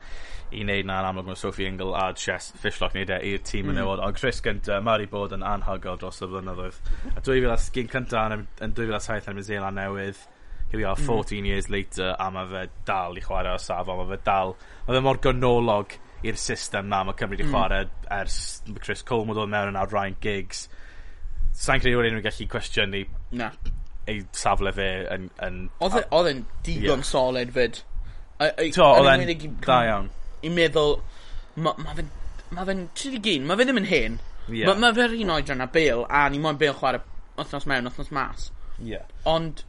i wneud na'n amlwg mae Sophie Ingle a Jess Fishlock wneud e i'r tîm mm. yn newod ond Chris gyntaf, mae wedi bod yn anhygol dros y flynyddoedd a 2000 cyntaf yn, yn 2007 yn New Zealand newydd here we are 14 mm. years later a mae fe dal i chwarae o safon mae fe dal mae fe mor gynolog i'r system na mae Cymru wedi mm. chwarae ers Chris Cole mod o'n mewn yn awr Ryan Giggs sa'n credu rhywun yn gallu cwestiynu na ei safle fe yn... yn oedd e- e'n digon yeah. solid fyd to oedd e'n da iawn i meddwl mae fe'n ma fe'n 31 mae fe ddim yn hen yeah. mae fe'r un oedran a Bale a ni moyn Bale chwarae wythnos mewn wythnos mas yeah. ond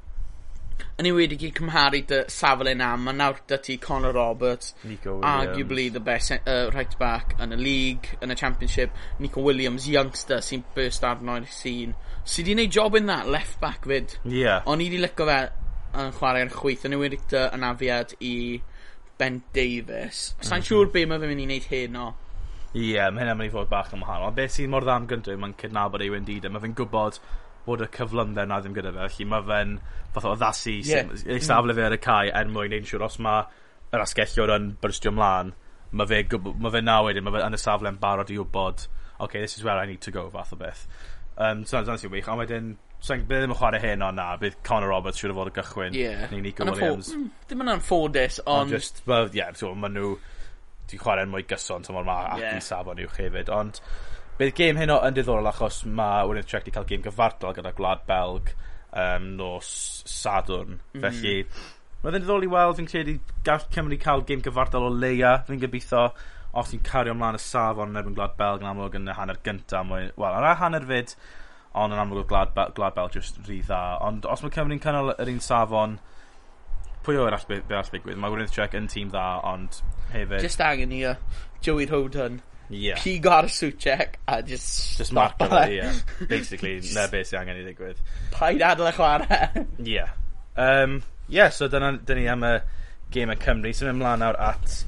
yn enwedig i cymharu dy safle na, mae nawr dy ti Conor Roberts, Nico Williams. arguably the best uh, right back yn y league, yn y championship, Nico Williams, youngster sy'n burst adnoi'r sîn. Sy di wneud job yn that left back fyd. Yeah. O'n i wedi lyco fe yn chwarae'r chwyth, yn enwedig dy anafiad i Ben Davis. Sa'n mm -hmm. siŵr be mae fe'n mynd i wneud hyn o. Ie, yeah, mae hynna'n mynd i fod bach yn wahanol. Beth sy'n mor ddam gyntaf, mae'n cydnabod ei wendida. Mae fe'n gwybod bod y cyflymder na ddim gyda fe, felly mae fe'n fath o addasu yeah. ei safle fe ar y cae er mwyn neud siŵr os mae yr asgellion yn byrstio mlaen, mae fe, ma fe na wedyn, mae fe yn y safle yn barod i wybod, okay, this is where I need to go, fath o beth. Um, so, dyna sy'n wych, ond wedyn, sa'n bydd ddim yn chwarae hyn ond na, bydd Conor Roberts siwr o fod y gychwyn. Yeah. Neu Nico Williams. Mm, Ddim yn anffodus, ond... Just, well, yeah, so, maen nhw... Di chwarae'n mwy gyson, so mae'r ma ac yeah. safon uwch hefyd, ond... Bydd gêm hyn o yn diddorol achos mae Wynedd Czech 'di cael gêm gyfartal gyda Gwlad Belg um, nos Sadwrn, mhm. felly bydd yn ddiddorol i weld, fi'n credu gall Cymru cael gêm gyfartal o leia, fi'n gobeithio, os ni'n cario ymlaen y safon yn erbyn Gwlad Belg yn amlwg yn y hanner gyntaf, wel, yn y hanner fyd, ond yn amlwg o Gwlad, Be Gwlad Belg jyst rhy dda. Ond os mae Cymru'n cynnal yr un safon, pwy o'r all, be, all ddigwydd? Mae Wynedd Czech yn tîm dda, ond hefyd... Just angen i uh, Joey Hogan Yeah. Pigo ar y suit check a just... Just mark fe, yeah. Basically, na beth sy'n angen i ddigwydd. Paid adle chwarae. yeah. Um, yeah, so dyna dyna ni am y Game of Cymru. Sy'n ymlaen nawr at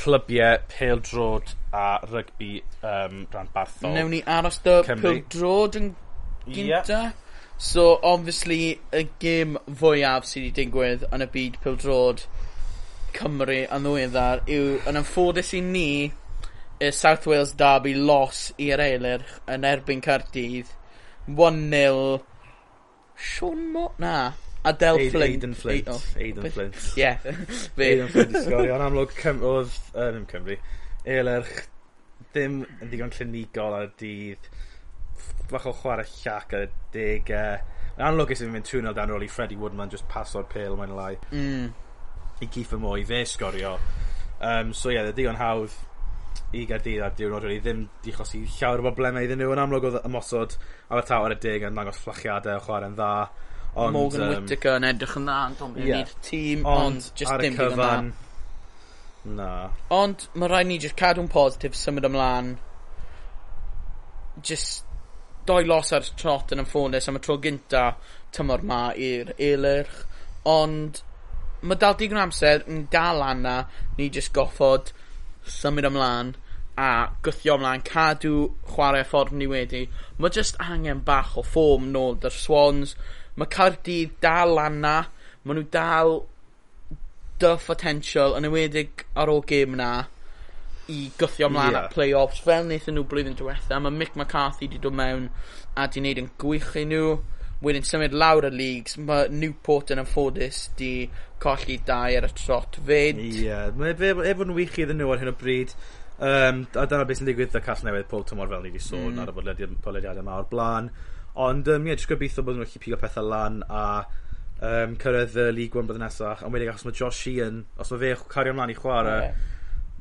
clybiau Pêl Drod a rygbi um, rhan barthol Newn ni aros dy Pêl Drod yn gynta. Yeah. So, obviously, y gym fwyaf sydd wedi digwydd yn y byd Pêl Drod Cymru yn ddiweddar yw yn ymffodus i ni y South Wales Derby los i'r eilirch yn erbyn Cardydd. 1-0 Sean Mo... Na. Adel Aid, Flint. Aiden Flint. Oh. Aiden Flint. Ie. Yeah. Aiden Flint i sgorio. Ond amlwg Cym oedd... Uh, ddim Cymru. Eilerch ddim yn ddigon clinigol ar dydd. Fach o chwarae llac ar y deg. Yn amlwg sy'n mynd 2-0 dan ôl i Freddie Woodman just paso'r pil mae'n lai. Mm. I Giffa Moy. Fe sgorio. Um, so ie, yeah, ddigon hawdd i Gaerdydd ar diwrnod wedi ddim di chosi llawer o broblemau iddyn nhw. Yn amlwg oedd ymosod ar y taw ar y dig yn dangos fflachiadau o chwarae'n dda ond, Morgan um, Whittaker yn edrych yn dda yn Tom yeah. tîm ond, ond just ar dim cyfan na. Ond mae rhaid ni just cadw'n positif symud ymlaen just doi los ar trot yn ymffones am y tro gynta tymor ma i'r eilirch ond mae dal digon amser yn dal anna ni just goffod symud ymlaen a gwthio ymlaen, cadw chwarae ffordd ni wedi. Mae jyst angen bach o ffom nôl dy'r Swans. Mae Cardydd dal lan na. Mae nhw dal duff potential yn ewedig ar ôl gêm na i gythio ymlaen yeah. at play-offs fel wnaethon nhw blwyddyn diwetha. Mae Mick McCarthy wedi dod mewn a wedi wneud yn gwych i nhw wedyn symud lawr y leagues, mae Newport yn ymffodus di colli dau ar y trot fyd. Ie, yeah, mae fe efo'n wych iddyn nhw ar hyn o bryd. Um, a dyna beth sy'n digwydd y call newydd pob tymor fel ni wedi sôn mm. ar y bodlediad, podlediadau yma o'r blaen. Ond um, ie, yeah, jyst gobeithio bod nhw'n gallu pigo pethau lan a um, cyrraedd y League One bydd nesaf. Ond wedi achos mae Josh Sheehan, os mae fe cario ymlaen i chwarae, yeah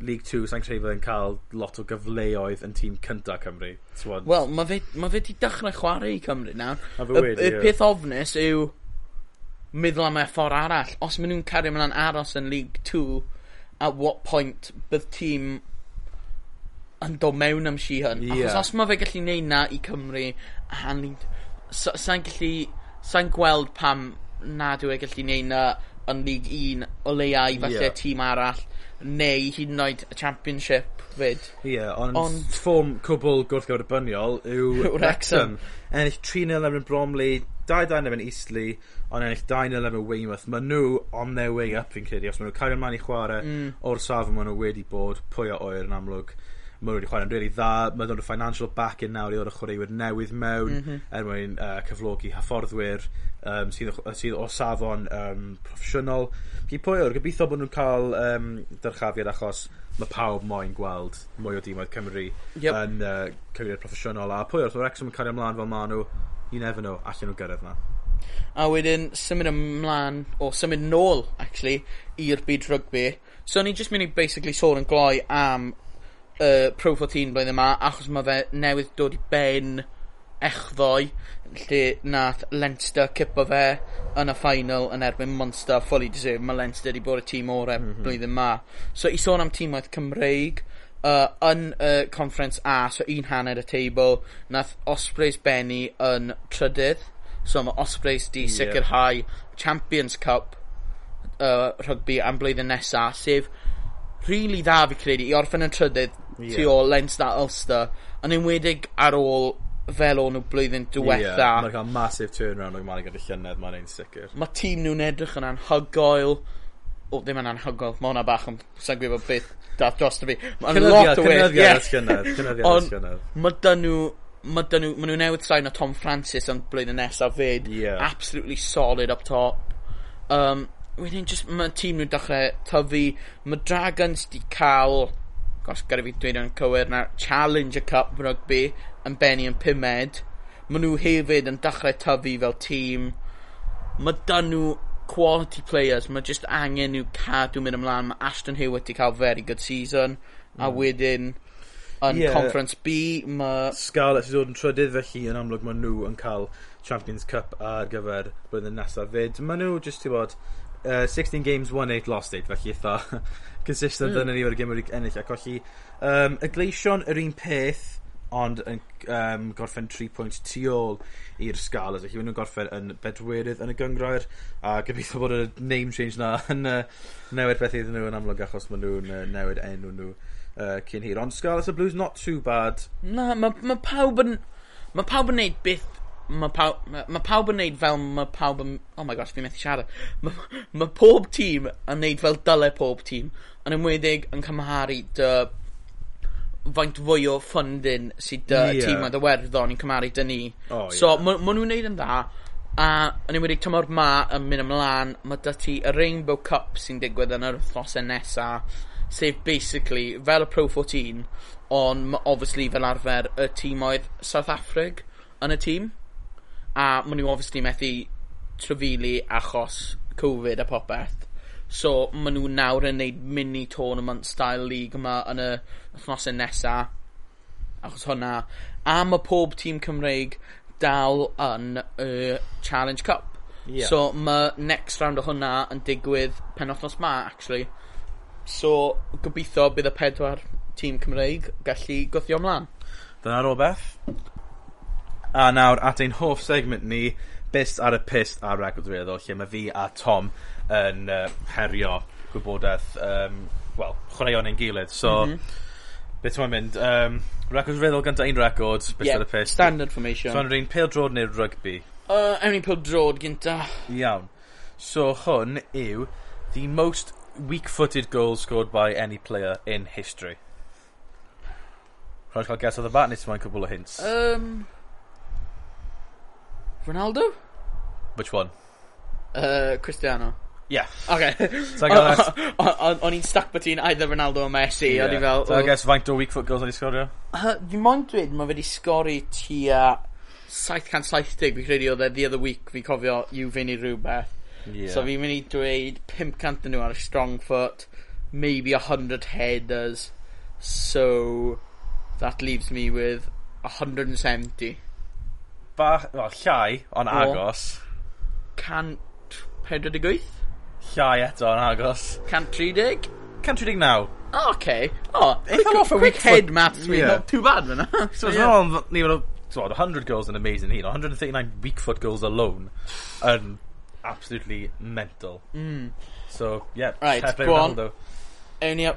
League 2 sa'n credu yn cael lot o gyfleoedd yn tîm cynta Cymru. Wel, mae fe, ma fe di dechrau chwarae i Cymru nawr. Y, y peth ofnus yw meddwl am y ffordd arall. Os maen nhw'n cario mewn aros yn League 2, at what point bydd tîm yn dod mewn am si hyn. Yeah. Achos os mae fe gallu neud na i Cymru, a. Sa'n gallu... Sa'n gweld pam nad yw e gallu neud na yn League 1 o leiau falle yeah. tîm arall neu hyd yn oed y championship fyd. Ie, yeah, ond ond ffwm cwbl gwrthgyferbyniol yw Wrexham. Ennill 3-0 efo'n Bromley, 2-2 efo'n Eastleigh, ond ennill 2-0 efo'n Weymouth. Mae nhw on their way up fi'n credu, os maen nhw cario ymlaen i chwarae mm. o'r safon maen nhw wedi bod pwy o oer yn amlwg. Maen nhw wedi chwarae'n really dda, Mae nhw'n financial back in nawr i ddod o chwaraewyr newydd mewn, mm -hmm. er mwyn uh, cyflogi hyfforddwyr um, sydd, sydd o safon um, proffesiynol. Fi pwy o'r gobeithio bod nhw'n cael um, dyrchafiad achos mae pawb moyn gweld mwy o dîmoedd Cymru yep. yn uh, cyfrifiad proffesiynol a pwy wrth o'r Wrexham yn cario ymlaen fel maen nhw you never know allan nhw gyrraedd na a wedyn symud ymlaen o symud nôl actually i'r byd rygbi so ni just mynd i basically sôn yn gloi am uh, Pro 14 blwyddyn yma achos mae fe newydd dod i ben echddoe lle nath Leinster cipo fe yn y final yn erbyn Munster fully deserved. Mae Leinster wedi bod y tîm orau mm -hmm. blwyddyn ma. So i sôn am tîmwaith Cymreig, uh, yn y uh, conference A, so un hanner y teibl, nath Ospreys Benny yn trydydd. So mae Ospreys di yeah. sicrhau Champions Cup uh, rugby am blwyddyn nesa, sef rili really dda fi credu i orffen yn trydydd yeah. tu ôl Leinster Ulster, yn enwedig ar ôl fel o'n nhw blwyddyn diwetha. Yeah, mae'n cael massive turnaround o'r maen gyda llynedd, mae'n ein sicr. Mae tîm nhw'n edrych yn anhygoel. O, ddim yn anhygoel, mae hwnna bach yn sa'n gwybod beth dath dros fi. Mae'n lot o waith. Cynyddiad, cynyddiad, cynyddiad, cynyddiad. Mae dyn nhw mae dyn nhw, maen nhw newydd sain o Tom Francis yn blwyddyn nesaf fyd. Yeah. Absolutely solid up top. Um, wedyn, just, mae tîm nhw'n dechrau tyfu. Mae Dragons di cael, gos gyda fi dweud yn cywir na, Challenger Cup rugby yn benni yn pumed. Maen nhw hefyd yn dechrau tyfu fel tîm. Mae dyn nhw quality players. Mae just angen nhw cadw mynd ymlaen. Mae Ashton Hewitt i cael very good season. Mm. A wedyn yn yeah. Conference B mae... Scarlett sydd dod yn trydydd felly yn amlwg maen nhw yn cael Champions Cup ar gyfer blwyddyn nesaf fyd. Maen nhw just i bod uh, 16 games, 1-8 lost 8 felly eitha consistent mm. yn ni o'r gym wedi'i ennill ac felly um, y gleision yr un peth ond yn um, gorffen 3 pwynt tu ôl i'r sgal. Felly, maen nhw'n gorffen yn bedwerydd yn y gyngroer, a gobeithio bod y name change na yn uh, newid beth iddyn nhw yn amlwg achos maen nhw'n uh, newid enw nhw uh, cyn hir. Ond sgal, Scarlet y Blues, not too bad. Na, mae ma pawb yn... Mae pawb yn neud beth mae pawb, ma, ma pawb yn neud fel mae pawb yn... Oh my gosh, fi methu siarad. Mae ma pob tîm yn neud fel dylai pob tîm, yn ymwedig yn cymharu dy faint fwy o funding sydd uh, dy yeah. tîm yn ddywerddon i'n cymaru dy ni. Oh, so, yeah. maen ma nhw'n neud yn dda, a yn enwedig tymor ma yn mynd ymlaen, mae dy ti y Rainbow Cup sy'n digwydd yn yr wythnosau nesa, sef basically, fel y Pro 14, ond obviously fel arfer y tîm oedd South Africa yn y tîm, a maen nhw obviously methu trefili achos Covid a popeth. So maen nhw nawr yn neud mini tournament style league yma yn y wythnosau nesa achos hwnna a mae pob tîm Cymreig dal yn y Challenge Cup. Yeah. So mae next round o hwnna yn digwydd penwthnos 'ma actually. So gobeithio bydd y pedwar tîm Cymreig gallu gwthio ymlaen. Dyna beth. A nawr at ein hoff segment ni, Bist ar y Pist ar Ragwyd Weddol, lle mae fi a Tom yn uh, herio gwybodaeth, um, wel, chwaraeon ein gilydd. So, mm -hmm. beth mae'n mynd? Um, ragwyd Weddol gyda un record, Bist yeah, ar y Pist. standard formation. So, yn un pêl drod neu rugby? Uh, Ewn ni'n pêl drod gynta. Iawn. So, hwn yw the most weak-footed goal scored by any player in history. Rhaid cael guess oedd the bat neu ti'n cwbl o hints? Um, Ronaldo? Which one? Uh, Cristiano. Yeah. Okay. So I guess... O'n i'n stuck between either Ronaldo or Messi, yeah. o'n i fel... So I oh. guess faint o weak foot goals o'n i sgorio? Uh, Fi moyn dweud, mae wedi sgori tua 770, fi credu oedd e the other week, fi cofio yw fynd i rhywbeth. Yeah. So fi'n mynd i dweud 500 nhw ar y strong foot, maybe 100 headers, so that leaves me with 170. Bach, well, llai, ond agos. Cant 48? Llai eto yn agos. Cant 30? Cant 39. Oh, okay. Oh, Eitha off a weak head maths yeah. not too bad, man. so, yeah. on, fel, so, 100 goals yn amazing hyn, 139 weak foot goals alone yn absolutely mental. Mm. So, yeah, right, go on. Ni,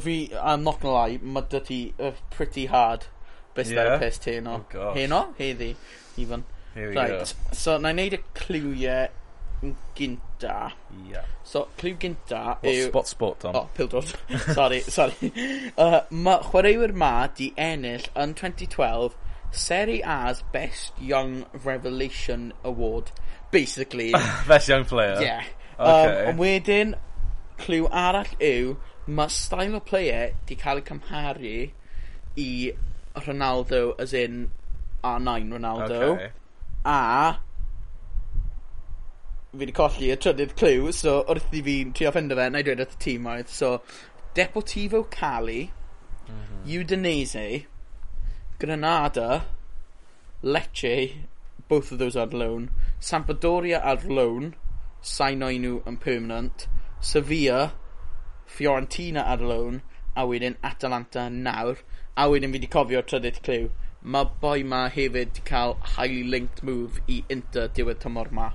fi, I'm not gonna lie, mae dy ti uh, pretty hard Beth yeah. ar y pes te no. Oh, Heno? Heddi, even. Right, go. so na i neud y cliwiau gynta. Yeah. So, cliw gynta yw... Spot, spot, Tom. Oh, pildod. sorry, sorry. Uh, ma, chwaraewyr ma di ennill yn 2012 Seri A's Best Young Revelation Award. Basically. Best Young Player. Yeah. Um, okay. Um, wedyn, cliw arall yw, mae style o player di cael ei cymharu i Ronaldo as in R9 Ronaldo. Okay. A fi wedi colli y trydydd clyw, so wrth i fi'n trio ffendo fe, na i dweud wrth y tîm oedd, so Deportivo Cali, mm -hmm. Udinese, Granada, Lecce, both of those are loan, Sampdoria ar loan, sain o'i nhw yn permanent, Sevilla, Fiorentina ar loan, a wedyn Atalanta nawr a wedyn fi wedi cofio trydydd clyw. Mae boi ma hefyd wedi cael highly linked move i Inter diwedd tymor ma.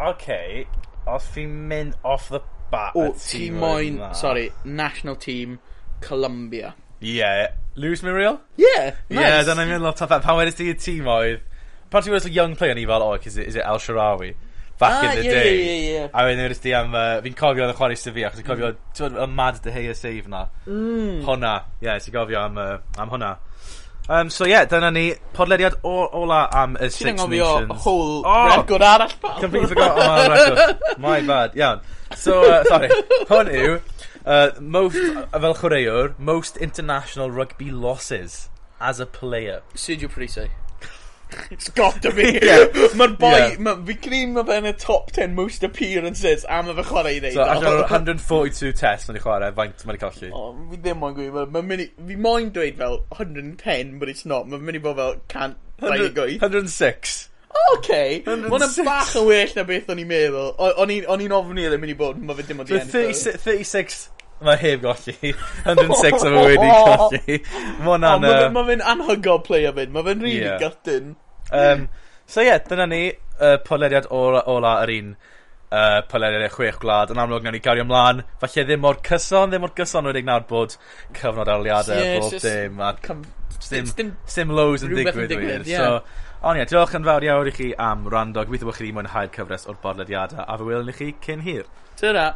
OK, os fi'n mynd off the bat... O, ti moyn, sorry, national team, Colombia. Ie. Yeah. Lewis Muriel? Ie, yeah, nice. Ie, yeah, dyna'n mynd lot o fan. Pan wedys ti y tîm oedd... Pan ti'n gweld young player, ni fel, oh, is it, is it El Sharawi? back ah, in the yeah, day. Yeah, yeah, yeah. A wedyn wrth di am, uh, fi'n cofio yn y chwarae sydd fi, achos fi'n cofio, mm. ti'n y mad dy hei y save na. Mm. Honna, ie, yeah, ti'n cofio am, uh, am honna. Um, so ie, yeah, dyna ni podlediad ola am y Six Nations. Ti'n angofio whole oh, record arall pa. Completely forgot am oh, record. My bad, iawn. So, uh, sorry, hwn yw, uh, most, fel chwaraewr, most international rugby losses as a player. Sergio Parise. It's got to be. yeah. Mae'r boi, yeah. ma, fi cream mae fe'n y top 10 most appearances a mae fe chwarae i ddeud. So, allan 142 test mae'n i chwarae, faint mae'n i colli? Oh, fi ddim moyn gwyb. Mae'n mynd i, fi moyn dweud fel 110, but it's not. Mae'n mynd i bod fel 100, 106. Okay. Mae'n bach yn well na beth o'n i'n meddwl. O'n i'n ofni oedd yn mynd i bod, mae fe dim ond i ennill. 36 Mae heb golli. 106 o fe wedi golli. Mae hwnna'n... Mae ma fe'n anhygol o fyd. Mae fe'n rili really gutting. Um, so ie, yeah, dyna ni uh, poleriad ola, ola yr un uh, poleriad e chwech gwlad. Yn amlwg, nawn ni gario ymlaen. Falle ddim mor cyson, ddim mor gyson wedi nawr bod cyfnod arliadau yeah, bob dim. A dim, dim, dim lows yn digwydd, digwydd wir. Yeah. So, ond ie, diolch yn fawr iawn i chi am rando. Gobeithio bod chi wedi mwynhau'r cyfres o'r bodlediadau a fe wylwn i chi cyn hir. Tyra!